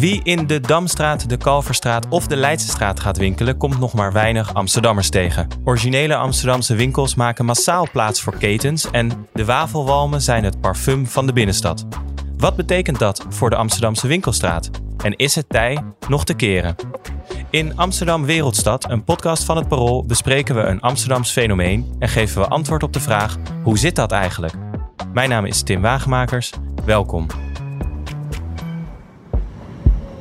Wie in de Damstraat, de Kalverstraat of de Leidsestraat gaat winkelen, komt nog maar weinig Amsterdammers tegen. Originele Amsterdamse winkels maken massaal plaats voor ketens en de wafelwalmen zijn het parfum van de binnenstad. Wat betekent dat voor de Amsterdamse winkelstraat? En is het tij nog te keren? In Amsterdam Wereldstad, een podcast van het Parool, bespreken we een Amsterdams fenomeen en geven we antwoord op de vraag: hoe zit dat eigenlijk? Mijn naam is Tim Wagemakers. Welkom.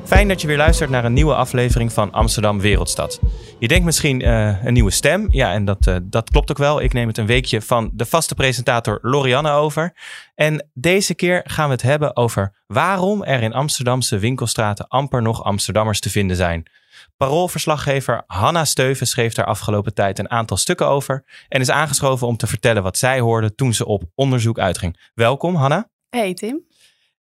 Fijn dat je weer luistert naar een nieuwe aflevering van Amsterdam Wereldstad. Je denkt misschien uh, een nieuwe stem. Ja, en dat, uh, dat klopt ook wel. Ik neem het een weekje van de vaste presentator Lorianne over. En deze keer gaan we het hebben over waarom er in Amsterdamse winkelstraten amper nog Amsterdammers te vinden zijn. Paroolverslaggever Hanna Steuven schreef daar afgelopen tijd een aantal stukken over en is aangeschoven om te vertellen wat zij hoorde toen ze op onderzoek uitging. Welkom, Hanna. Hey, Tim.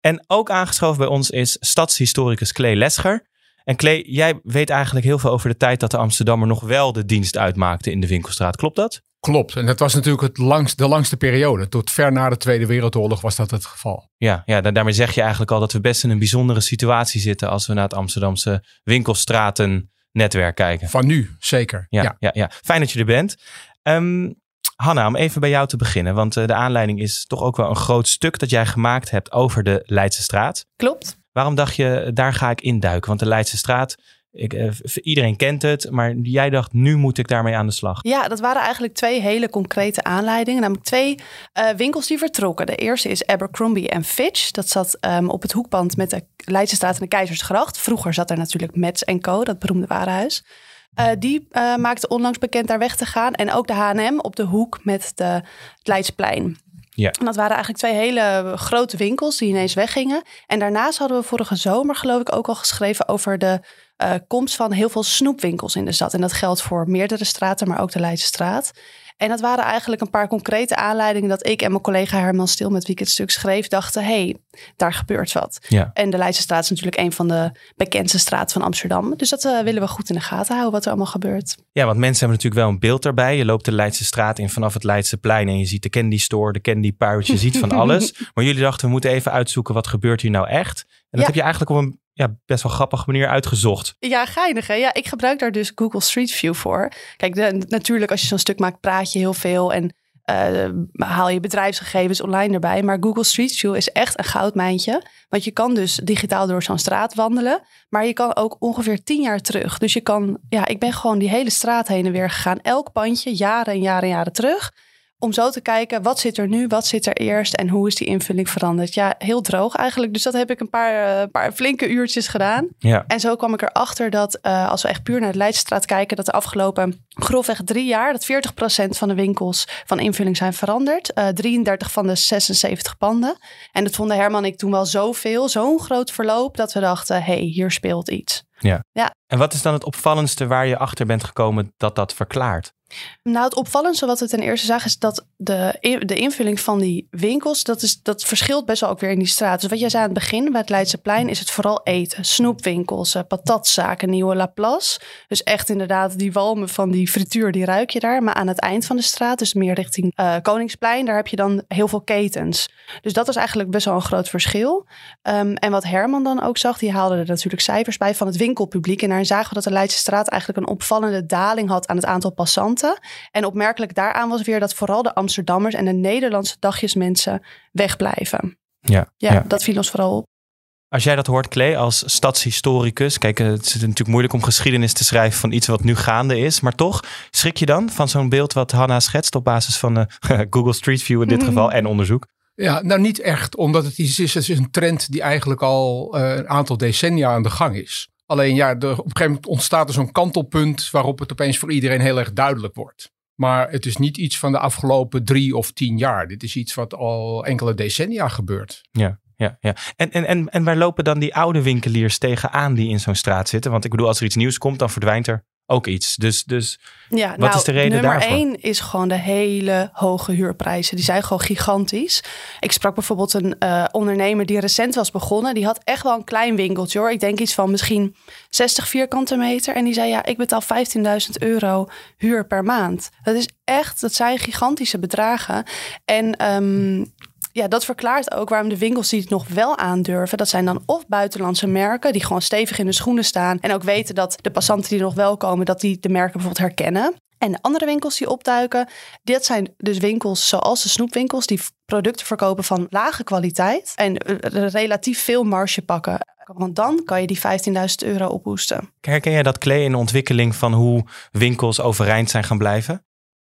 En ook aangeschoven bij ons is stadshistoricus Klee Lesger. En Klee, jij weet eigenlijk heel veel over de tijd dat de Amsterdammer nog wel de dienst uitmaakte in de winkelstraat. Klopt dat? Klopt. En dat was natuurlijk het langst, de langste periode. Tot ver na de Tweede Wereldoorlog was dat het geval. Ja, ja, daarmee zeg je eigenlijk al dat we best in een bijzondere situatie zitten als we naar het Amsterdamse winkelstratennetwerk kijken. Van nu, zeker. Ja, ja. ja, ja. Fijn dat je er bent. Um, Hanna, om even bij jou te beginnen, want eh, de aanleiding is toch ook wel een groot stuk dat jij gemaakt hebt over de Leidse straat. Klopt. Waarom dacht je, daar ga ik induiken? Want de Leidse straat, ik, eh, iedereen kent het, maar jij dacht, nu moet ik daarmee aan de slag. Ja, dat waren eigenlijk twee hele concrete aanleidingen. Namelijk twee uh, winkels die vertrokken. De eerste is Abercrombie en Fitch. Dat zat um, op het hoekband met de Leidse straat en de Keizersgracht. Vroeger zat er natuurlijk Mets Co., dat beroemde warenhuis. Uh, die uh, maakte onlangs bekend daar weg te gaan. En ook de H&M op de hoek met de, het Leidsplein. Ja. En dat waren eigenlijk twee hele grote winkels die ineens weggingen. En daarnaast hadden we vorige zomer geloof ik ook al geschreven over de uh, komst van heel veel snoepwinkels in de stad. En dat geldt voor meerdere straten, maar ook de Leidse straat. En dat waren eigenlijk een paar concrete aanleidingen dat ik en mijn collega Herman Stil, met wie ik het stuk schreef, dachten: hé, hey, daar gebeurt wat. Ja. En de Leidse straat is natuurlijk een van de bekendste straten van Amsterdam. Dus dat uh, willen we goed in de gaten houden, wat er allemaal gebeurt. Ja, want mensen hebben natuurlijk wel een beeld daarbij. Je loopt de Leidse straat in vanaf het Leidse plein en je ziet de candy store, de candy pouch, je ziet van alles. Maar jullie dachten, we moeten even uitzoeken wat gebeurt hier nou echt. En dat heb je eigenlijk op een ja, best wel grappige manier uitgezocht. Ja, geinig hè? Ja, ik gebruik daar dus Google Street View voor. Kijk, natuurlijk als je zo'n stuk maakt, praat je heel veel en uh, haal je bedrijfsgegevens online erbij. Maar Google Street View is echt een goudmijntje. Want je kan dus digitaal door zo'n straat wandelen. Maar je kan ook ongeveer tien jaar terug. Dus je kan, ja, ik ben gewoon die hele straat heen en weer gegaan. Elk pandje, jaren en jaren en jaren terug. Om zo te kijken, wat zit er nu, wat zit er eerst en hoe is die invulling veranderd? Ja, heel droog eigenlijk. Dus dat heb ik een paar, uh, paar flinke uurtjes gedaan. Ja. En zo kwam ik erachter dat uh, als we echt puur naar de Leidstraat kijken, dat de afgelopen grofweg drie jaar, dat 40% van de winkels van invulling zijn veranderd. Uh, 33 van de 76 panden. En dat vonden Herman en ik toen wel zoveel, zo'n groot verloop, dat we dachten, hey, hier speelt iets. Ja. ja. En wat is dan het opvallendste waar je achter bent gekomen dat dat verklaart? Nou, het opvallendste wat we ten eerste zagen is dat de, de invulling van die winkels, dat, is, dat verschilt best wel ook weer in die straat. Dus wat jij zei aan het begin, bij het Leidseplein, is het vooral eten. Snoepwinkels, uh, patatzaken, nieuwe Laplace. Dus echt inderdaad die walmen van die frituur, die ruik je daar. Maar aan het eind van de straat, dus meer richting uh, Koningsplein, daar heb je dan heel veel ketens. Dus dat is eigenlijk best wel een groot verschil. Um, en wat Herman dan ook zag, die haalde er natuurlijk cijfers bij van het winkelpubliek. En daar zagen we dat de Leidse straat eigenlijk een opvallende daling had aan het aantal passanten. En opmerkelijk daaraan was weer dat vooral de Amsterdammers en de Nederlandse dagjesmensen wegblijven. Ja, ja, ja. dat viel ons vooral op. Als jij dat hoort, Klee, als stadshistoricus. Kijk, het is natuurlijk moeilijk om geschiedenis te schrijven van iets wat nu gaande is. Maar toch, schrik je dan van zo'n beeld wat Hanna schetst op basis van uh, Google Street View in dit geval en onderzoek? Ja, nou niet echt, omdat het iets is, het is een trend die eigenlijk al uh, een aantal decennia aan de gang is. Alleen ja, op een gegeven moment ontstaat er zo'n kantelpunt waarop het opeens voor iedereen heel erg duidelijk wordt. Maar het is niet iets van de afgelopen drie of tien jaar. Dit is iets wat al enkele decennia gebeurt. Ja, ja, ja. En, en, en, en waar lopen dan die oude winkeliers tegenaan die in zo'n straat zitten? Want ik bedoel, als er iets nieuws komt, dan verdwijnt er ook iets. Dus, dus ja, wat nou, is de reden nummer daarvoor? Nummer één is gewoon de hele hoge huurprijzen. Die zijn gewoon gigantisch. Ik sprak bijvoorbeeld een uh, ondernemer die recent was begonnen. Die had echt wel een klein winkeltje hoor. Ik denk iets van misschien 60 vierkante meter. En die zei ja, ik betaal 15.000 euro huur per maand. Dat is echt, dat zijn gigantische bedragen. En um, ja, dat verklaart ook waarom de winkels die het nog wel aandurven, dat zijn dan of buitenlandse merken die gewoon stevig in de schoenen staan en ook weten dat de passanten die nog wel komen, dat die de merken bijvoorbeeld herkennen. En de andere winkels die opduiken, dit zijn dus winkels zoals de snoepwinkels die producten verkopen van lage kwaliteit en eh, relatief veel marge pakken. Want dan kan je die 15.000 euro ophoesten. Herken jij dat, Klee, in de ontwikkeling van hoe winkels overeind zijn gaan blijven?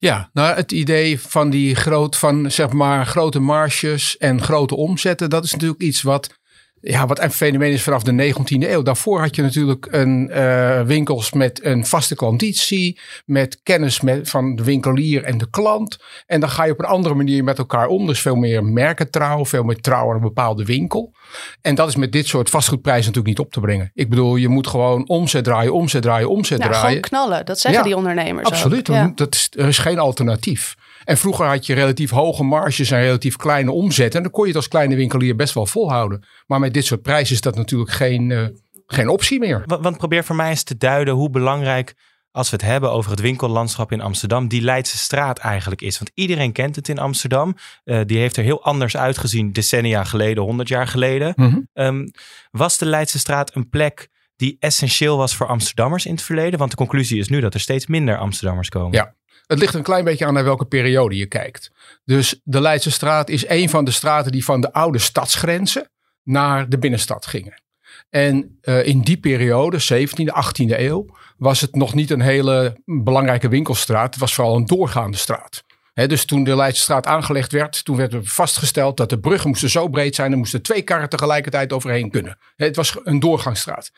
Ja, nou het idee van die groot, van zeg maar grote marges en grote omzetten, dat is natuurlijk iets wat ja, wat een fenomeen is vanaf de 19e eeuw. Daarvoor had je natuurlijk een, uh, winkels met een vaste klanditie, met kennis met, van de winkelier en de klant. En dan ga je op een andere manier met elkaar om. Dus veel meer merkentrouw, veel meer trouw aan een bepaalde winkel. En dat is met dit soort vastgoedprijzen natuurlijk niet op te brengen. Ik bedoel, je moet gewoon omzet draaien, omzet draaien, omzet nou, draaien. Gewoon knallen, dat zeggen die ondernemers. Absoluut, Ja. dat is, er is geen alternatief. En vroeger had je relatief hoge marges en relatief kleine omzet. En dan kon je het als kleine winkelier best wel volhouden. Maar met dit soort prijzen is dat natuurlijk geen, uh, geen optie meer. Want, want, probeer voor mij eens te duiden hoe belangrijk, als we het hebben over het winkellandschap in Amsterdam, die Leidse straat eigenlijk is. Want iedereen kent het in Amsterdam. Uh, die heeft er heel anders uitgezien decennia geleden, honderd jaar geleden. Mhm. Um, was de Leidse straat een plek die essentieel was voor Amsterdammers in het verleden? Want de conclusie is nu dat er steeds minder Amsterdammers komen. Ja. Het ligt een klein beetje aan naar welke periode je kijkt. Dus de Leidse straat is een van de straten die van de oude stadsgrenzen naar de binnenstad gingen. En uh, in die periode, 17e, 18e eeuw, was het nog niet een hele belangrijke winkelstraat. Het was vooral een doorgaande straat. Dus toen de Leidse straat aangelegd werd, toen werd er vastgesteld dat de bruggen moesten zo breed zijn. Er moesten twee karren tegelijkertijd overheen kunnen. He, het was een doorgangsstraat.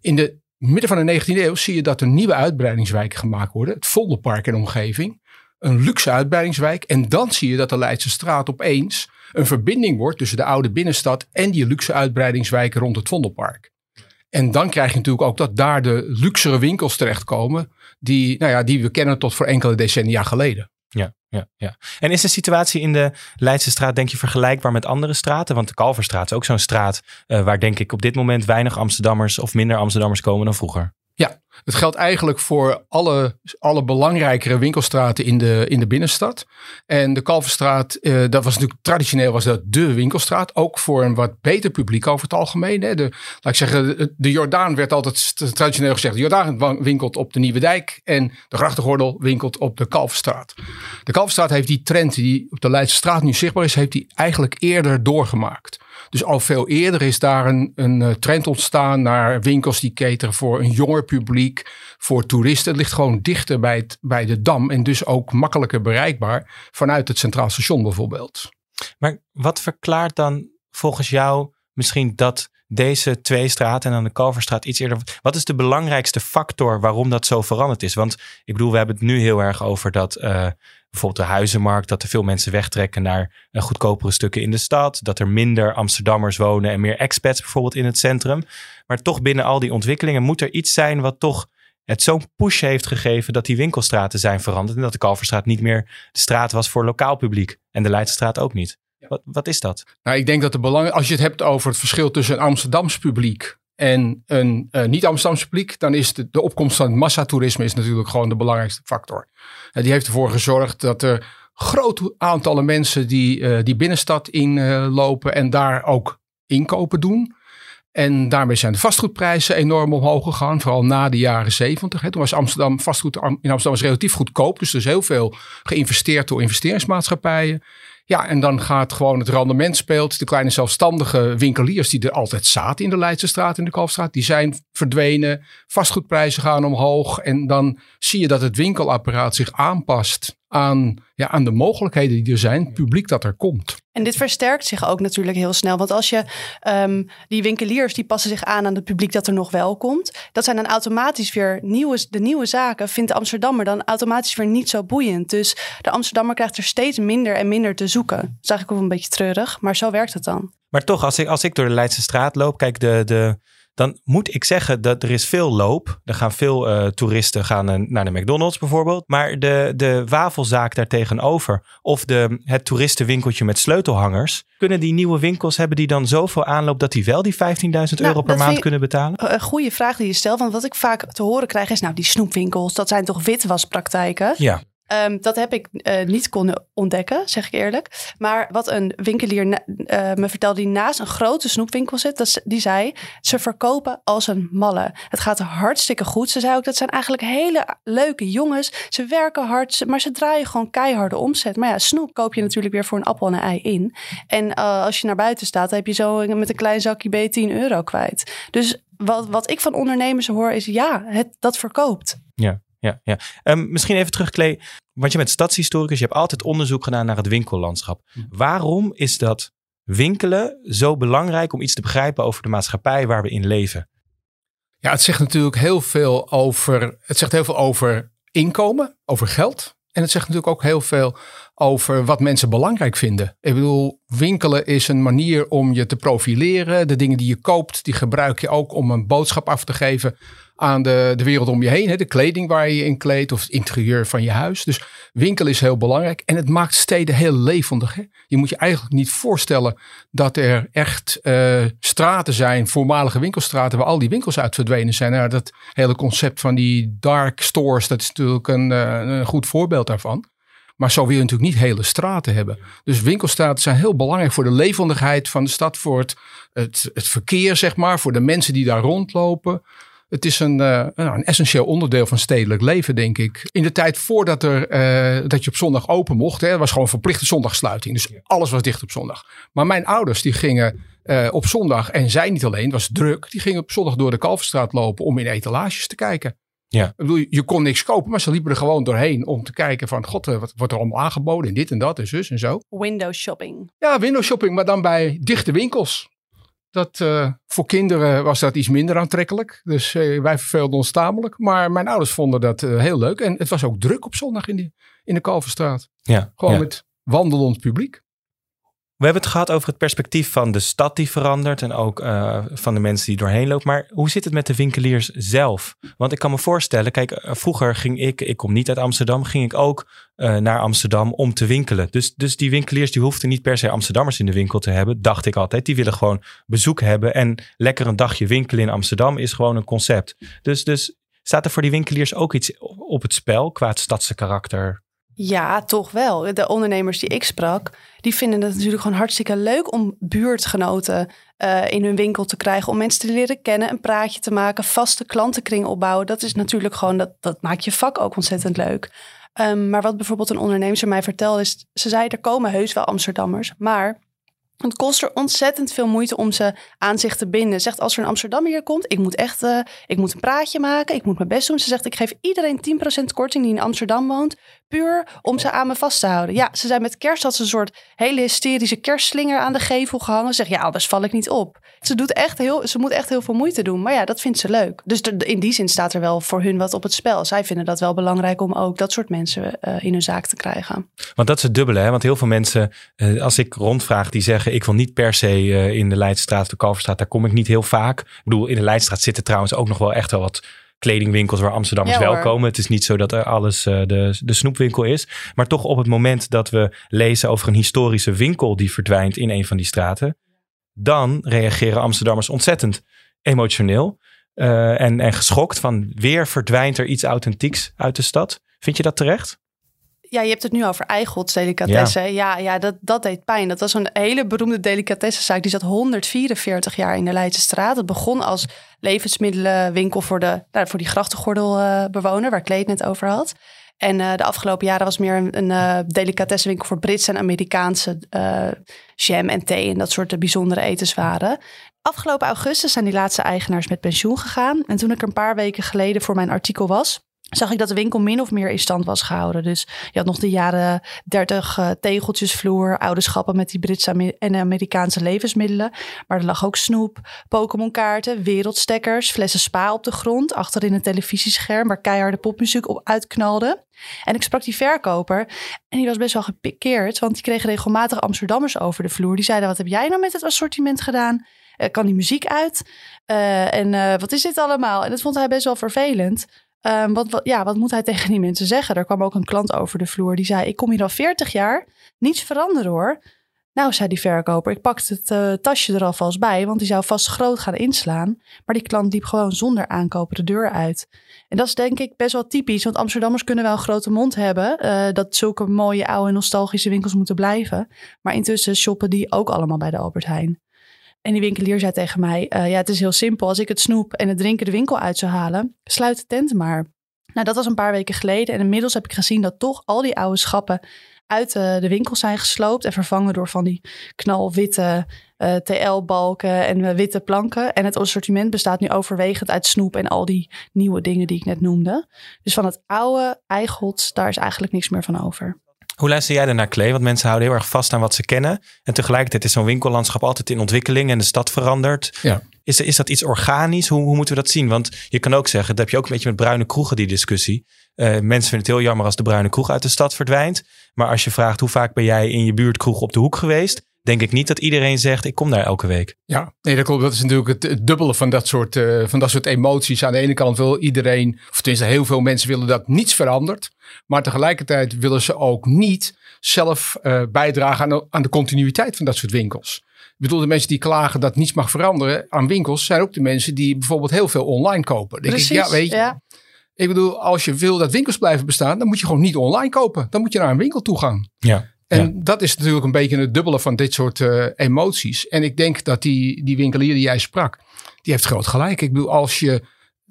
In de midden van de 19e eeuw zie je dat er nieuwe uitbreidingswijken gemaakt worden. Het Vondelpark en omgeving. Een luxe uitbreidingswijk. En dan zie je dat de Leidse straat opeens een verbinding wordt tussen de oude binnenstad en die luxe uitbreidingswijken rond het Vondelpark. En dan krijg je natuurlijk ook dat daar de luxere winkels terechtkomen die, nou ja, die we kennen tot voor enkele decennia geleden. Ja, ja. En is de situatie in de Leidse straat, denk je, vergelijkbaar met andere straten? Want de Kalverstraat is ook zo'n straat uh, waar, denk ik, op dit moment weinig Amsterdammers of minder Amsterdammers komen dan vroeger. Ja, het geldt eigenlijk voor alle, alle belangrijkere winkelstraten in de, in de binnenstad. En de Kalverstraat, uh, dat was natuurlijk traditioneel was dat de winkelstraat. Ook voor een wat beter publiek over het algemeen. Hè. De, laat ik zeggen, de, de Jordaan werd altijd traditioneel gezegd. De Jordaan winkelt op de Nieuwe Dijk en de Grachtengordel winkelt op de Kalverstraat. De Kalverstraat heeft die trend die op de Leidse straat nu zichtbaar is, heeft die eigenlijk eerder doorgemaakt. Dus al veel eerder is daar een, een trend ontstaan naar winkels die cateren voor een jonger publiek, voor toeristen. Het ligt gewoon dichter bij, bij de dam en dus ook makkelijker bereikbaar vanuit het Centraal Station bijvoorbeeld. Maar wat verklaart dan volgens jou misschien dat deze twee straten en dan de Kalverstraat iets eerder. Wat is de belangrijkste factor waarom dat zo veranderd is? Want ik bedoel, we hebben het nu heel erg over dat uh, bijvoorbeeld de huizenmarkt, dat er veel mensen wegtrekken naar uh, goedkopere stukken in de stad. Dat er minder Amsterdammers wonen en meer expats bijvoorbeeld in het centrum. Maar toch binnen al die ontwikkelingen moet er iets zijn wat toch het zo'n push heeft gegeven dat die winkelstraten zijn veranderd. En dat de Kalverstraat niet meer de straat was voor lokaal publiek. En de Leidsestraat ook niet. Wat, wat is dat? Nou, ik denk dat de belang, als je het hebt over het verschil tussen een Amsterdams publiek en een uh, niet-Amsterdams publiek, dan is de, opkomst van het massatoerisme is natuurlijk gewoon de belangrijkste factor. En die heeft ervoor gezorgd dat er groot aantallen mensen die uh, die binnenstad inlopen en daar ook inkopen doen. En daarmee zijn de vastgoedprijzen enorm omhoog gegaan, vooral na de jaren zeventig. Toen was Amsterdam, vastgoed in Amsterdam was relatief goedkoop, dus er is heel veel geïnvesteerd door investeringsmaatschappijen. Ja, en dan gaat gewoon het rendement speelt. De kleine zelfstandige winkeliers die er altijd zaten in de Leidse straat en de Kalfstraat, die zijn verdwenen. Vastgoedprijzen gaan omhoog. En dan zie je dat het winkelapparaat zich aanpast aan, ja, aan de mogelijkheden die er zijn, het publiek dat er komt. En dit versterkt zich ook natuurlijk heel snel. Want als je um, die winkeliers die passen zich aan aan het publiek dat er nog wel komt. Dat zijn dan automatisch weer nieuwe, de nieuwe zaken. Vindt de Amsterdammer dan automatisch weer niet zo boeiend. Dus de Amsterdammer krijgt er steeds minder en minder te zoeken. Dat is eigenlijk ook een beetje treurig, maar zo werkt het dan. Maar toch, als ik, als ik door de Leidse straat loop, kijk, de, de, dan moet ik zeggen dat er is veel loop. Er gaan veel uh, toeristen gaan naar de McDonald's bijvoorbeeld. Maar de, de wafelzaak daartegenover of de, het toeristenwinkeltje met sleutelhangers. Kunnen die nieuwe winkels, hebben die dan zoveel aanloop dat die wel die 15.000 nou, euro per maand kunnen betalen? Een goede vraag die je stelt. Want wat ik vaak te horen krijg is nou die snoepwinkels, dat zijn toch witwaspraktijken? Ja. Ehm, dat heb ik uh, niet kunnen ontdekken, zeg ik eerlijk. Maar wat een winkelier uh, me vertelde die naast een grote snoepwinkel zit, dat, die zei, ze verkopen als een malle. Het gaat hartstikke goed. Ze zei ook, dat zijn eigenlijk hele leuke jongens. Ze werken hard, maar ze draaien gewoon keiharde omzet. Maar ja, snoep koop je natuurlijk weer voor een appel en een ei in. En uh, als je naar buiten staat, dan heb je zo met een klein zakje B 10 euro kwijt. Dus wat, wat ik van ondernemers hoor is, ja, het, dat verkoopt. Ja ja, ja. Um, misschien even terug, Klee. Want je bent stadshistoricus, je hebt altijd onderzoek gedaan naar het winkellandschap. Hm. Waarom is dat winkelen zo belangrijk om iets te begrijpen over de maatschappij waar we in leven? Ja, het zegt natuurlijk heel veel over, het zegt heel veel over inkomen, over geld. En het zegt natuurlijk ook heel veel over wat mensen belangrijk vinden. Ik bedoel, winkelen is een manier om je te profileren. De dingen die je koopt, die gebruik je ook om een boodschap af te geven aan de, de wereld om je heen. Hè? De kleding waar je je in kleedt of het interieur van je huis. Dus winkelen is heel belangrijk. En het maakt steden heel levendig. Hè? Je moet je eigenlijk niet voorstellen dat er echt uh, straten zijn, voormalige winkelstraten, waar al die winkels uit verdwenen zijn. Nou, dat hele concept van die dark stores, dat is natuurlijk een, uh, een goed voorbeeld daarvan. Maar zo wil je natuurlijk niet hele straten hebben. Dus winkelstraten zijn heel belangrijk voor de levendigheid van de stad, voor het, het, het verkeer, zeg maar, voor de mensen die daar rondlopen. Het is een, uh, een essentieel onderdeel van stedelijk leven, denk ik. In de tijd voordat er, uh, dat je op zondag open mocht, hè, was gewoon verplichte zondagsluiting. Dus alles was dicht op zondag. Maar mijn ouders die gingen uh, op zondag, en zij niet alleen, was druk, die gingen op zondag door de Kalverstraat lopen om in etalages te kijken. Ja. Ik bedoel, je kon niks kopen, maar ze liepen er gewoon doorheen om te kijken van, god, wat wordt er allemaal aangeboden en dit en dat en zus en zo. Window shopping. Ja, window shopping, maar dan bij dichte winkels. Dat, uh, voor kinderen was dat iets minder aantrekkelijk. Dus uh, wij verveelden ons tamelijk. Maar mijn ouders vonden dat uh, heel leuk. En het was ook druk op zondag in, die, in de Kalverstraat. Ja, Gewoon ja. met wandelend publiek. We hebben het gehad over het perspectief van de stad die verandert en ook uh, van de mensen die doorheen lopen. Maar hoe zit het met de winkeliers zelf? Want ik kan me voorstellen, kijk, uh, vroeger ging ik, ik kom niet uit Amsterdam, ging ik ook uh, naar Amsterdam om te winkelen. Dus, dus die winkeliers die hoefden niet per se Amsterdammers in de winkel te hebben, dacht ik altijd. Die willen gewoon bezoek hebben en lekker een dagje winkelen in Amsterdam is gewoon een concept. Dus, dus staat er voor die winkeliers ook iets op het spel qua het stadse karakter? Ja, toch wel. De ondernemers die ik sprak, die vinden het natuurlijk gewoon hartstikke leuk om buurtgenoten uh, in hun winkel te krijgen. Om mensen te leren kennen, een praatje te maken, vaste klantenkring opbouwen. Dat is natuurlijk gewoon, dat, dat maakt je vak ook ontzettend leuk. Um, maar wat bijvoorbeeld een ondernemer mij vertelde is, ze zei er komen heus wel Amsterdammers, maar het kost er ontzettend veel moeite om ze aan zich te binden. Zegt als er een Amsterdammer hier komt, ik moet echt uh, ik moet een praatje maken, ik moet mijn best doen. Ze zegt, ik geef iedereen 10% korting die in Amsterdam woont, puur om ze aan me vast te houden. Ja, ze zei met kerst had ze een soort hele hysterische kerstslinger aan de gevel gehangen. Zeg, ja, anders val ik niet op. Ze, doet echt heel, ze moet echt heel veel moeite doen, maar ja, dat vindt ze leuk. Dus in die zin staat er wel voor hun wat op het spel. Zij vinden dat wel belangrijk om ook dat soort mensen uh, in hun zaak te krijgen. Want dat is het dubbele, hè? want heel veel mensen, uh, als ik rondvraag, die zeggen, ik wil niet per se uh, in de Leidstraat de Kalverstraat, daar kom ik niet heel vaak. Ik bedoel, in de Leidstraat zitten trouwens ook nog wel echt wel wat kledingwinkels waar Amsterdammers ja, wel komen. Het is niet zo dat er alles uh, de, de snoepwinkel is. Maar toch op het moment dat we lezen over een historische winkel die verdwijnt in een van die straten, dan reageren Amsterdammers ontzettend emotioneel uh, en, en geschokt van weer verdwijnt er iets authentieks uit de stad. Vind je dat terecht? Ja, je hebt het nu over Eigots delicatessen. Ja, ja, ja dat, dat deed pijn. Dat was een hele beroemde delicatessenzaak. Die zat 144 jaar in de Leidse straat. Het begon als levensmiddelenwinkel voor, de, nou, voor die grachtengordelbewoner, waar Kleed net over had. En uh, de afgelopen jaren was meer een, een uh, delicatessenwinkel voor Britse en Amerikaanse uh, jam en thee en dat soort bijzondere etenswaren. Afgelopen augustus zijn die laatste eigenaars met pensioen gegaan. En toen ik er een paar weken geleden voor mijn artikel was, zag ik dat de winkel min of meer in stand was gehouden. Dus je had nog de jaren 30 uh, tegeltjesvloer, oude schappen met die Britse en Amerikaanse levensmiddelen. Maar er lag ook snoep, Pokémon kaarten, wereldstekkers, flessen spa op de grond, achterin een televisiescherm waar keiharde popmuziek op uitknalde. En ik sprak die verkoper en die was best wel gepikeerd, want die kreeg regelmatig Amsterdammers over de vloer. Die zeiden, wat heb jij nou met het assortiment gedaan? Uh, kan die muziek uit? Uh, en wat is dit allemaal? En dat vond hij best wel vervelend. Um, wat, ja, wat moet hij tegen die mensen zeggen? Er kwam ook een klant over de vloer die zei: Ik kom hier al 40 jaar, niets veranderen hoor. Nou, zei die verkoper, ik pakte het uh, tasje er alvast bij, want die zou vast groot gaan inslaan. Maar die klant liep gewoon zonder aankopen de deur uit. En dat is denk ik best wel typisch, want Amsterdammers kunnen wel een grote mond hebben. Uh, dat zulke mooie, oude, nostalgische winkels moeten blijven. Maar intussen shoppen die ook allemaal bij de Albert Heijn. En die winkelier zei tegen mij: uh, Ja, het is heel simpel. Als ik het snoep en het drinken de winkel uit zou halen, sluit de tent maar. Nou, dat was een paar weken geleden. En inmiddels heb ik gezien dat toch al die oude schappen uit de, de winkel zijn gesloopt en vervangen door van die knalwitte uh, TL-balken en witte planken. En het assortiment bestaat nu overwegend uit snoep en al die nieuwe dingen die ik net noemde. Dus van het oude eigods, daar is eigenlijk niks meer van over. Hoe luister jij naar Klee? Want mensen houden heel erg vast aan wat ze kennen. En tegelijkertijd is zo'n winkellandschap altijd in ontwikkeling en de stad verandert. Ja. Is, is dat iets organisch? Hoe, hoe moeten we dat zien? Want je kan ook zeggen, dat heb je ook een beetje met bruine kroegen, die discussie. Uh, mensen vinden het heel jammer als de bruine kroeg uit de stad verdwijnt. Maar als je vraagt hoe vaak ben jij in je buurtkroeg op de hoek geweest, denk ik niet dat iedereen zegt ik kom daar elke week. Ja, nee, dat klopt. Dat is natuurlijk het, dubbele van dat, soort, uh, van dat soort emoties. Aan de ene kant wil iedereen, of tenminste heel veel mensen willen dat niets verandert. Maar tegelijkertijd willen ze ook niet zelf uh, bijdragen aan de, aan de continuïteit van dat soort winkels. Ik bedoel, de mensen die klagen dat niets mag veranderen aan winkels, zijn ook de mensen die bijvoorbeeld heel veel online kopen. Denk Precies, ik, ja, weet je, ja. Ik bedoel, als je wil dat winkels blijven bestaan, dan moet je gewoon niet online kopen. Dan moet je naar een winkel toe gaan. Ja. En dat is natuurlijk een beetje het dubbele van dit soort uh, emoties. En ik denk dat die, die winkelier die jij sprak, die heeft groot gelijk. Ik bedoel, als je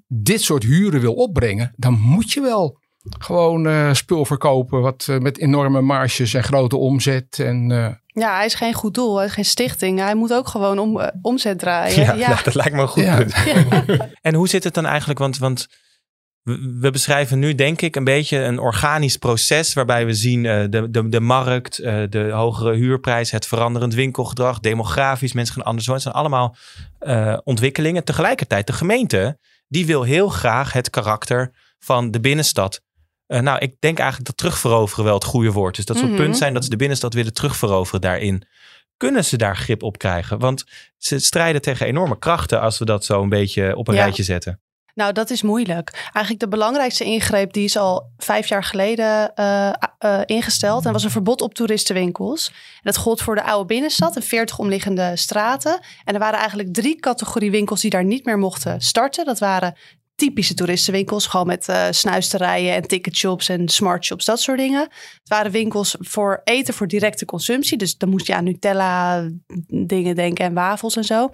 dit soort huren wil opbrengen, dan moet je wel gewoon uh, spul verkopen wat uh, met enorme marges en grote omzet. En, Ja, hij is geen goed doel, hij is geen stichting. Hij moet ook gewoon om, omzet draaien. Ja, ja. Nou, dat lijkt me een goed ja. punt. en hoe zit het dan eigenlijk? Want, want we beschrijven nu, denk ik, een beetje een organisch proces waarbij we zien uh, de, de, de markt, uh, de hogere huurprijs, het veranderend winkelgedrag, demografisch, mensen gaan anders worden. Het zijn allemaal uh, ontwikkelingen. Tegelijkertijd, de gemeente, die wil heel graag het karakter van de binnenstad. nou, ik denk eigenlijk dat terugveroveren wel het goede woord is. Dat zou mm -hmm. punt zijn dat ze de binnenstad willen terugveroveren daarin. Kunnen ze daar grip op krijgen? Want ze strijden tegen enorme krachten als we dat zo een beetje op een ja. rijtje zetten. Nou, dat is moeilijk. Eigenlijk de belangrijkste ingreep die is al vijf jaar geleden uh, uh, ingesteld. En was een verbod op toeristenwinkels. En dat gold voor de oude binnenstad en 40 omliggende straten. En er waren eigenlijk drie categorie winkels die daar niet meer mochten starten. Dat waren typische toeristenwinkels, gewoon met uh, snuisterijen en ticketshops en smartshops, dat soort dingen. Het waren winkels voor eten voor directe consumptie. Dus dan moest je aan Nutella dingen denken en wafels en zo.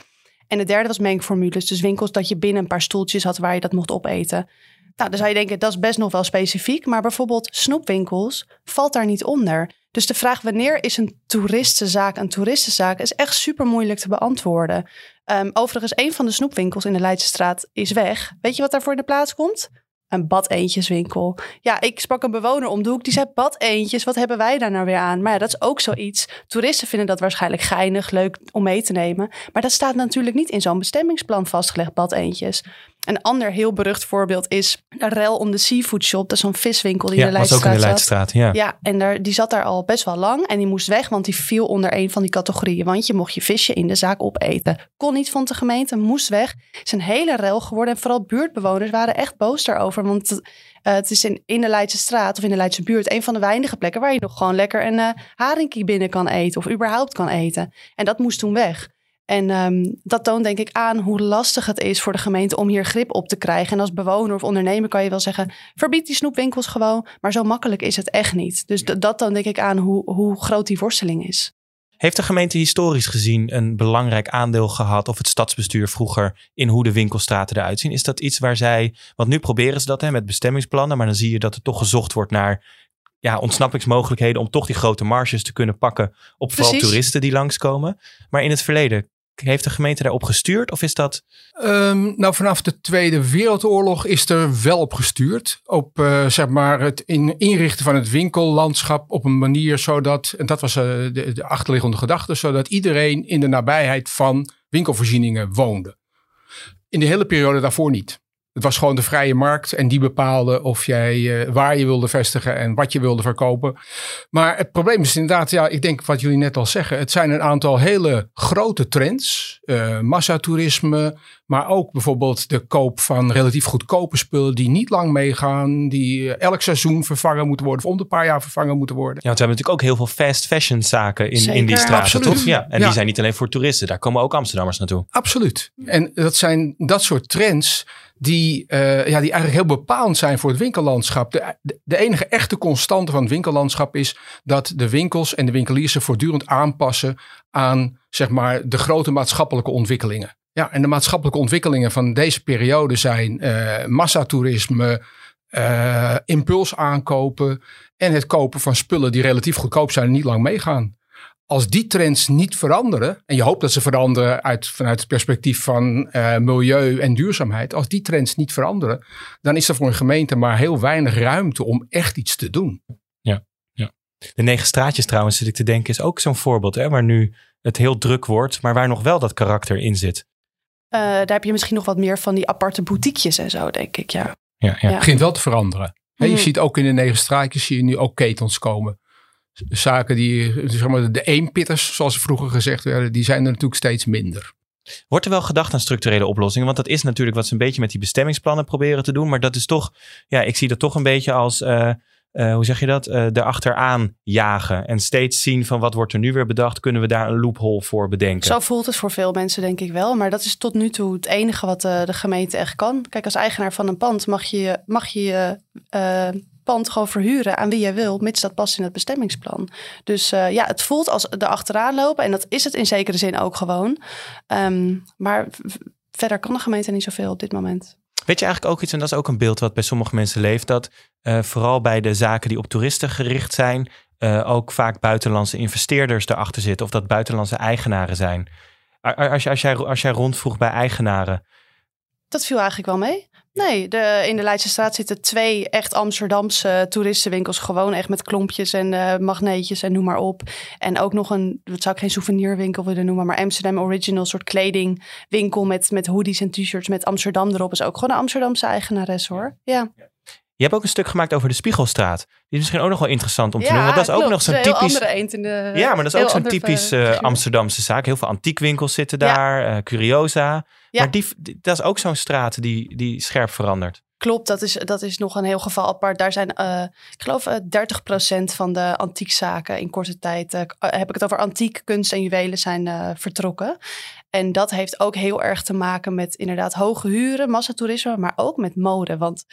En de derde was mengformules. Dus winkels dat je binnen een paar stoeltjes had waar je dat mocht opeten. Nou, dan zou je denken, dat is best nog wel specifiek. Maar bijvoorbeeld snoepwinkels valt daar niet onder. Dus de vraag wanneer is een toeristenzaak een toeristenzaak is echt super moeilijk te beantwoorden. Um, overigens, een van de snoepwinkels in de Leidsestraat is weg. Weet je wat daarvoor in de plaats komt? Een badeentjeswinkel. Ja, ik sprak een bewoner om de hoek. Die zei, badeentjes, wat hebben wij daar nou weer aan? Maar ja, dat is ook zoiets. Toeristen vinden dat waarschijnlijk geinig, leuk om mee te nemen. Maar dat staat natuurlijk niet in zo'n bestemmingsplan vastgelegd, badeentjes. Een ander heel berucht voorbeeld is een rel om de seafood shop. Dat is zo'n viswinkel die ja, in de Leidstraat was ook in de Leidstraat, ja. Ja, en daar, die zat daar al best wel lang. En die moest weg, want die viel onder een van die categorieën. Want je mocht je visje in de zaak opeten. Kon niet, vond de gemeente, moest weg. Het is een hele rel geworden. En vooral buurtbewoners waren echt boos daarover. Want uh, het is in, in de Leidse straat of in de Leidse buurt... een van de weinige plekken waar je nog gewoon lekker een uh, haringkie binnen kan eten. Of überhaupt kan eten. En dat moest toen weg. En um, dat toont denk ik aan hoe lastig het is voor de gemeente om hier grip op te krijgen. En als bewoner of ondernemer kan je wel zeggen, verbied die snoepwinkels gewoon. Maar zo makkelijk is het echt niet. Dus dat toont denk ik aan hoe, hoe groot die worsteling is. Heeft de gemeente historisch gezien een belangrijk aandeel gehad, of het stadsbestuur vroeger, in hoe de winkelstraten eruit zien? Is dat iets waar zij, want nu proberen ze dat hè, met bestemmingsplannen, maar dan zie je dat er toch gezocht wordt naar ja, ontsnappingsmogelijkheden om toch die grote marges te kunnen pakken op vooral Precies. toeristen die langskomen. Maar in het verleden, heeft de gemeente daarop gestuurd of is dat... Um, nou, vanaf de Tweede Wereldoorlog is er wel op gestuurd. Op uh, zeg maar het in, inrichten van het winkellandschap op een manier zodat, en dat was de, de achterliggende gedachte, zodat iedereen in de nabijheid van winkelvoorzieningen woonde. In de hele periode daarvoor niet. Het was gewoon de vrije markt en die bepaalde of jij uh, waar je wilde vestigen en wat je wilde verkopen. Maar het probleem is inderdaad, ja, ik denk wat jullie net al zeggen. Het zijn een aantal hele grote trends. Uh, massatoerisme, maar ook bijvoorbeeld de koop van relatief goedkope spullen die niet lang meegaan. Die elk seizoen vervangen moeten worden of om de paar jaar vervangen moeten worden. Ja, want we hebben natuurlijk ook heel veel fast fashion zaken in, in die straten, Absoluut. toch? Ja, en Ja. die zijn niet alleen voor toeristen. Daar komen ook Amsterdammers naartoe. Absoluut. En dat zijn dat soort trends die, eh, ja, die eigenlijk heel bepalend zijn voor het winkellandschap. De, de, enige echte constante van het winkellandschap is dat de winkels en de winkeliers zich voortdurend aanpassen aan zeg maar, de grote maatschappelijke ontwikkelingen. Ja, en de maatschappelijke ontwikkelingen van deze periode zijn eh massatoerisme, eh impuls aankopen en het kopen van spullen die relatief goedkoop zijn en niet lang meegaan als die trends niet veranderen, en je hoopt dat ze veranderen uit, vanuit het perspectief van eh, milieu en duurzaamheid, als die trends niet veranderen, dan is er voor een gemeente maar heel weinig ruimte om echt iets te doen. De negen straatjes trouwens, zit ik te denken, is ook zo'n voorbeeld. Hè, waar nu het heel druk wordt, maar waar nog wel dat karakter in zit. Eh, daar heb je misschien nog wat meer van die aparte boutiquejes en zo, denk ik. Ja. Ja, ja. Ja. Het begint wel te veranderen. Hè, je Mhm. ziet ook in de negen straatjes zie je nu ook ketens komen. Zaken die, zeg maar, de eenpitters, zoals ze vroeger gezegd werden, die zijn er natuurlijk steeds minder. Wordt er wel gedacht aan structurele oplossingen? Want dat is natuurlijk wat ze een beetje met die bestemmingsplannen proberen te doen. Maar dat is toch, ja, ik zie dat toch een beetje als, eh, eh, hoe zeg je dat? Eh erachteraan jagen. En steeds zien van wat wordt er nu weer bedacht. Kunnen we daar een loophole voor bedenken? Zo voelt het voor veel mensen, denk ik wel. Maar dat is tot nu toe het enige wat de, de gemeente echt kan. Kijk, als eigenaar van een pand mag je mag je, je eh, pand gewoon verhuren aan wie jij wil, mits dat past in het bestemmingsplan. Dus eh, ja, het voelt als er achteraan lopen. En dat is het in zekere zin ook gewoon. Ehm, maar verder kan de gemeente niet zoveel op dit moment. Weet je eigenlijk ook iets, en dat is ook een beeld wat bij sommige mensen leeft, dat eh, vooral bij de zaken die op toeristen gericht zijn, eh, ook vaak buitenlandse investeerders erachter zitten of dat buitenlandse eigenaren zijn. Als, als, jij, als jij rondvroeg bij eigenaren, Dat viel eigenlijk wel mee. Nee, de, in de Leidse straat zitten twee echt Amsterdamse toeristenwinkels. Gewoon echt met klompjes en eh, magneetjes en noem maar op. En ook nog een, dat zou ik geen souvenirwinkel willen noemen, maar Amsterdam Original soort kledingwinkel met, met hoodies en t-shirts met Amsterdam erop. Is ook gewoon een Amsterdamse eigenares hoor. Ja, je hebt ook een stuk gemaakt over de Spiegelstraat. Die is misschien ook nog wel interessant om te ja noemen, want dat is ook klopt. nog zo'n typisch... de. Ja, maar dat is ook zo'n typisch eh. Amsterdamse zaak. Heel veel antiekwinkels zitten Ja. daar, eh, Curiosa. Ja. Maar die, die- dat is ook zo'n straat die, die scherp verandert. Klopt, dat is, dat is nog een heel geval apart. Daar zijn, eh, ik geloof, eh 30% van de antiekzaken in korte tijd, heb ik het over antiek, kunst en juwelen, zijn vertrokken. En dat heeft ook heel erg te maken met inderdaad hoge huren, massatoerisme, maar ook met mode. Want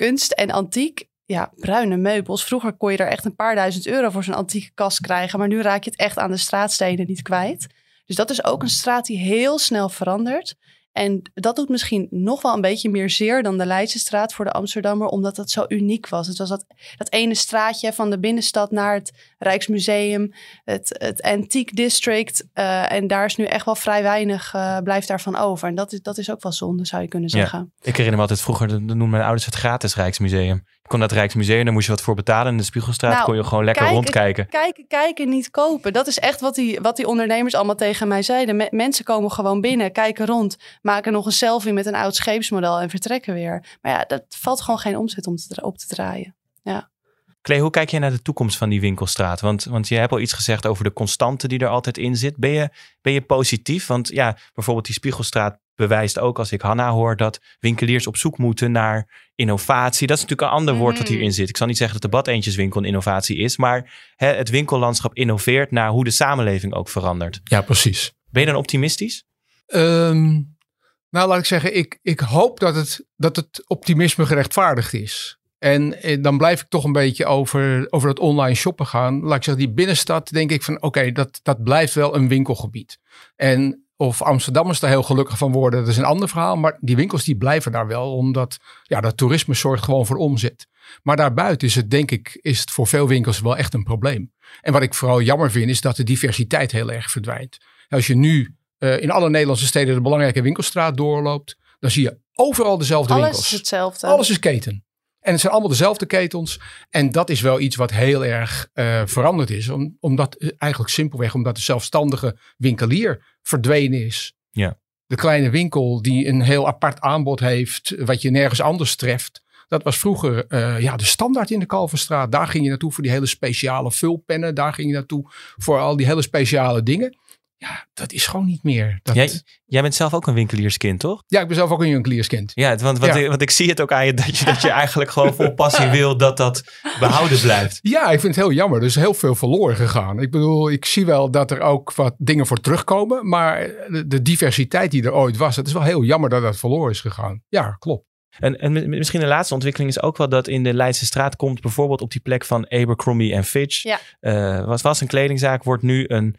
kunst en antiek, ja, bruine meubels. Vroeger kon je er echt een paar duizend euro voor zo'n antieke kast krijgen, maar nu raak je het echt aan de straatstenen niet kwijt. Dus dat is ook een straat die heel snel verandert. En dat doet misschien nog wel een beetje meer zeer dan de Leidse straat voor de Amsterdammer, omdat dat zo uniek was. Het was dat, dat ene straatje van de binnenstad naar het Rijksmuseum, het, het Antiek District. eh, en daar is nu echt wel vrij weinig, eh, blijft daarvan over. En dat is, dat is ook wel zonde, zou je kunnen Ja. zeggen. Ik herinner me altijd vroeger, dan noemden mijn ouders het gratis Rijksmuseum. Kon naar het Rijksmuseum, daar moest je wat voor betalen. In de Spiegelstraat Nou, kon je gewoon lekker kijk, rondkijken. Kijken, kijken, niet kopen. Dat is echt wat die, wat die ondernemers allemaal tegen mij zeiden. Me- mensen komen gewoon binnen, kijken rond, maken nog een selfie met een oud scheepsmodel en vertrekken weer. Maar ja, dat valt gewoon geen omzet om te, op te draaien. Klee, hoe kijk jij naar de toekomst van die winkelstraat? Want, want je hebt al iets gezegd over de constante die er altijd in zit. Ben je, ben je positief? Want ja, bijvoorbeeld die Spiegelstraat bewijst ook als ik Hanna hoor dat winkeliers op zoek moeten naar innovatie. Dat is natuurlijk een ander woord wat Mhm. hierin zit. Ik zal niet zeggen dat de badeentjeswinkel een innovatie is, maar hè, het winkellandschap innoveert naar hoe de samenleving ook verandert. Ja, precies. Ben je dan optimistisch? Ehm, nou, laat ik zeggen, ik, ik hoop dat het, dat het optimisme gerechtvaardigd is. En eh, dan blijf ik toch een beetje over, over het online shoppen gaan. Laat ik zeggen, die binnenstad denk ik van oké, dat, dat blijft wel een winkelgebied. En of Amsterdammers daar heel gelukkig van worden, dat is een ander verhaal. Maar die winkels die blijven daar wel, omdat ja, dat toerisme zorgt gewoon voor omzet. Maar daarbuiten is het denk ik, is het voor veel winkels wel echt een probleem. En wat ik vooral jammer vind, is dat de diversiteit heel erg verdwijnt. Als je nu eh, in alle Nederlandse steden de belangrijke winkelstraat doorloopt, dan zie je overal dezelfde Alles winkels. is hetzelfde. Alles is keten. En het zijn allemaal dezelfde ketens. En dat is wel iets wat heel erg eh, veranderd is. Om, omdat eigenlijk simpelweg omdat de zelfstandige winkelier verdwenen is. de kleine winkel die een heel apart aanbod heeft, wat je nergens anders treft. Dat was vroeger uh, ja, de standaard in de Kalverstraat. Daar ging je naartoe voor die hele speciale vulpennen. Daar ging je naartoe voor al die hele speciale dingen. Ja, dat is gewoon niet meer. Dat... Jij, jij bent zelf ook een winkelierskind, toch? Ja, ik ben zelf ook een winkelierskind. Ja, want, want, ja. Ik, want ik zie het ook aan je dat je, dat je eigenlijk gewoon vol passie wil dat dat behouden blijft. Ja, ik vind het heel jammer. Er is heel veel verloren gegaan. Ik bedoel, ik zie wel dat er ook wat dingen voor terugkomen. Maar de, de diversiteit die er ooit was, het is wel heel jammer dat dat verloren is gegaan. Ja, klopt. En, en misschien de laatste ontwikkeling is ook wel dat in de Leidse straat komt, bijvoorbeeld op die plek van Abercrombie en Fitch. Ja. Uh, was, was een kledingzaak, wordt nu een, een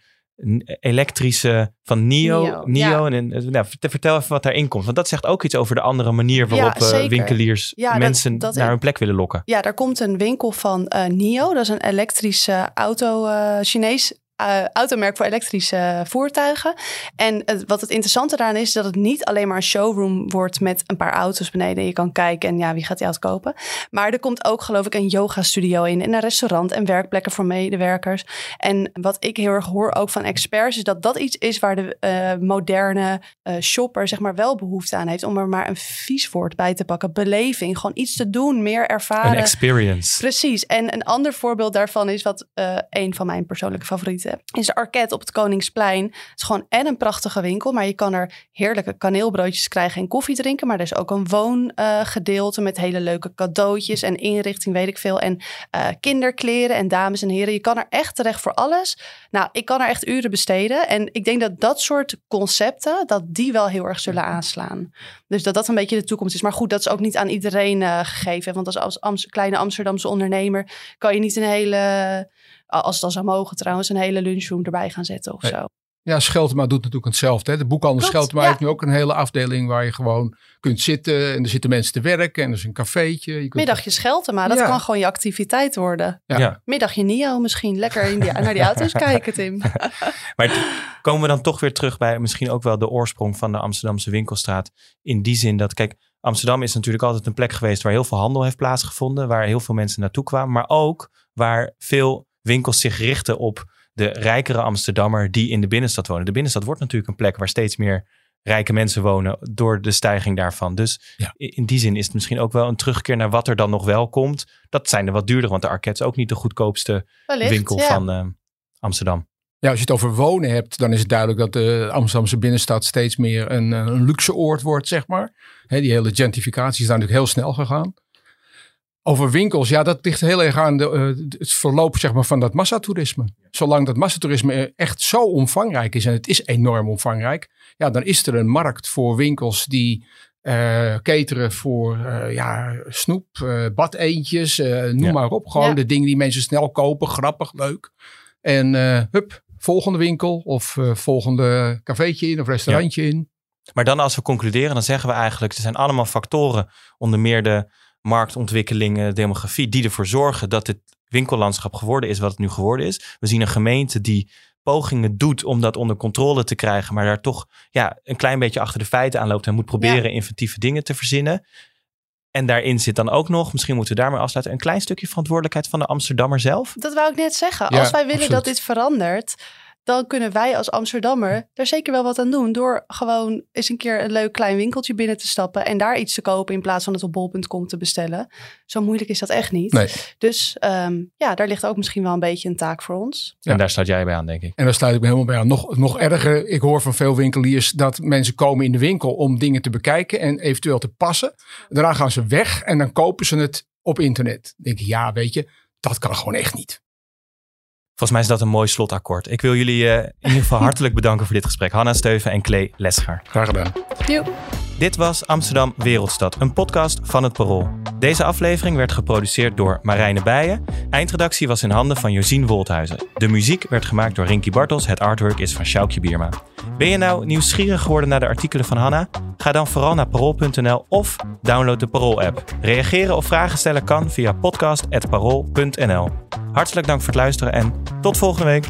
elektrische van Nio. Nio, Nio ja. en, en nou, vertel even wat daarin komt. Want dat zegt ook iets over de andere manier waarop Ja, uh, zeker. winkeliers Ja, mensen dat- naar hun plek willen lokken. Ja, daar komt een winkel van eh, NIO. Dat is een elektrische auto, eh Chinees eh, automerk voor elektrische voertuigen. En het- wat het interessante daaraan is, is dat het niet alleen maar een showroom wordt met een paar auto's beneden. Je kan kijken en ja, wie gaat die auto kopen? Maar er komt ook geloof ik een yoga studio in en een restaurant en werkplekken voor medewerkers. En wat ik heel erg hoor ook van experts is dat dat iets is waar de eh, moderne eh, shopper zeg maar wel behoefte aan heeft. Om er maar een vies woord bij te pakken. Beleving, gewoon iets te doen, meer Een ervaren. experience. Precies. En een ander voorbeeld daarvan is wat eh, een van mijn persoonlijke favorieten is de Arket op het Koningsplein. Het is gewoon en een prachtige winkel, maar je kan er heerlijke kaneelbroodjes krijgen en koffie drinken. Maar er is ook een woongedeelte met hele leuke cadeautjes en inrichting, weet ik veel. En eh, kinderkleren en dames en heren. Je kan er echt terecht voor alles. Nou, ik kan er echt uren besteden. En ik denk dat dat soort concepten, dat die wel heel erg zullen aanslaan. Dus dat dat een beetje de toekomst is. Maar goed, dat is ook niet aan iedereen eh, gegeven. Want als, als kleine Amsterdamse ondernemer kan je niet een hele, als het dan zou mogen trouwens, een hele lunchroom erbij gaan zetten of Nee. zo. Ja, Scheltema doet natuurlijk hetzelfde. Hè. De boekhandel Scheltema ja. heeft nu ook een hele afdeling waar je gewoon kunt zitten. En er zitten mensen te werken en er is een cafeetje. Je kunt Middagje schelten, maar dat Ja. kan gewoon je activiteit worden. Ja. Ja. Middagje Nio misschien. Lekker in die, naar die auto's kijken, Tim. Maar komen we dan toch weer terug bij misschien ook wel de oorsprong van de Amsterdamse winkelstraat. In die zin dat, kijk, Amsterdam is natuurlijk altijd een plek geweest waar heel veel handel heeft plaatsgevonden. Waar heel veel mensen naartoe kwamen. Maar ook waar veel winkels zich richten op de rijkere Amsterdammer die in de binnenstad wonen. De binnenstad wordt natuurlijk een plek waar steeds meer rijke mensen wonen door de stijging daarvan. Dus Ja. in die zin is het misschien ook wel een terugkeer naar wat er dan nog wel komt. Dat zijn er wat duurder, want de Arquette is ook niet de goedkoopste Wellicht, winkel ja. van eh, Amsterdam. Ja, als je het over wonen hebt, dan is het duidelijk dat de Amsterdamse binnenstad steeds meer een, eh, een luxe oord wordt, zeg maar. Hè, die hele gentrificatie is daar natuurlijk heel snel gegaan. Over winkels, ja, dat ligt heel erg aan de, eh, het verloop zeg maar, van dat massatoerisme. Zolang dat massatoerisme echt zo omvangrijk is, en het is enorm omvangrijk, ja, dan is er een markt voor winkels die eh cateren voor eh, ja, snoep, eh badeentjes, eh, noem Ja. maar op. Gewoon Ja. de dingen die mensen snel kopen, grappig, leuk. En eh, hup, volgende winkel of eh, volgende cafeetje in of restaurantje in. Maar dan als we concluderen, dan zeggen we eigenlijk, er zijn allemaal factoren, onder meer de marktontwikkelingen, demografie, die ervoor zorgen dat het winkellandschap geworden is wat het nu geworden is. We zien een gemeente die pogingen doet om dat onder controle te krijgen, maar daar toch ja, een klein beetje achter de feiten aan loopt en moet proberen inventieve dingen te verzinnen. En daarin zit dan ook nog, misschien moeten we daarmee afsluiten, een klein stukje verantwoordelijkheid van de Amsterdammer zelf. Dat wou ik net zeggen. Ja, Als wij willen absoluut. dat dit verandert, dan kunnen wij als Amsterdammer er zeker wel wat aan doen. Door gewoon eens een keer een leuk klein winkeltje binnen te stappen en daar iets te kopen in plaats van het op bol.com te bestellen. Zo moeilijk is dat echt niet. Nee. Dus ehm, ja, daar ligt ook misschien wel een beetje een taak voor ons. Ja. En daar sluit jij bij aan, denk ik. En daar sluit ik me helemaal bij aan. Nog, nog erger, ik hoor van veel winkeliers dat mensen komen in de winkel om dingen te bekijken en eventueel te passen. Daarna gaan ze weg en dan kopen ze het op internet. Dan denk ik, ja, weet je, dat kan gewoon echt niet. Volgens mij is dat een mooi slotakkoord. Ik wil jullie eh, in ieder geval hartelijk bedanken voor dit gesprek. Hanna Steuven en Klee Lesgaard. Graag gedaan. Joep. Dit was Amsterdam Wereldstad, een podcast van het Parool. Deze aflevering werd geproduceerd door Marijne Bijen. Eindredactie was in handen van Josien Wolthuizen. De muziek werd gemaakt door Rinky Bartels. Het artwork is van Sjoukje Bierma. Ben je nou nieuwsgierig geworden naar de artikelen van Hanna? Ga dan vooral naar parool.nl of download de Parool-app. Reageren of vragen stellen kan via podcast.parool.nl. Hartelijk dank voor het luisteren en tot volgende week.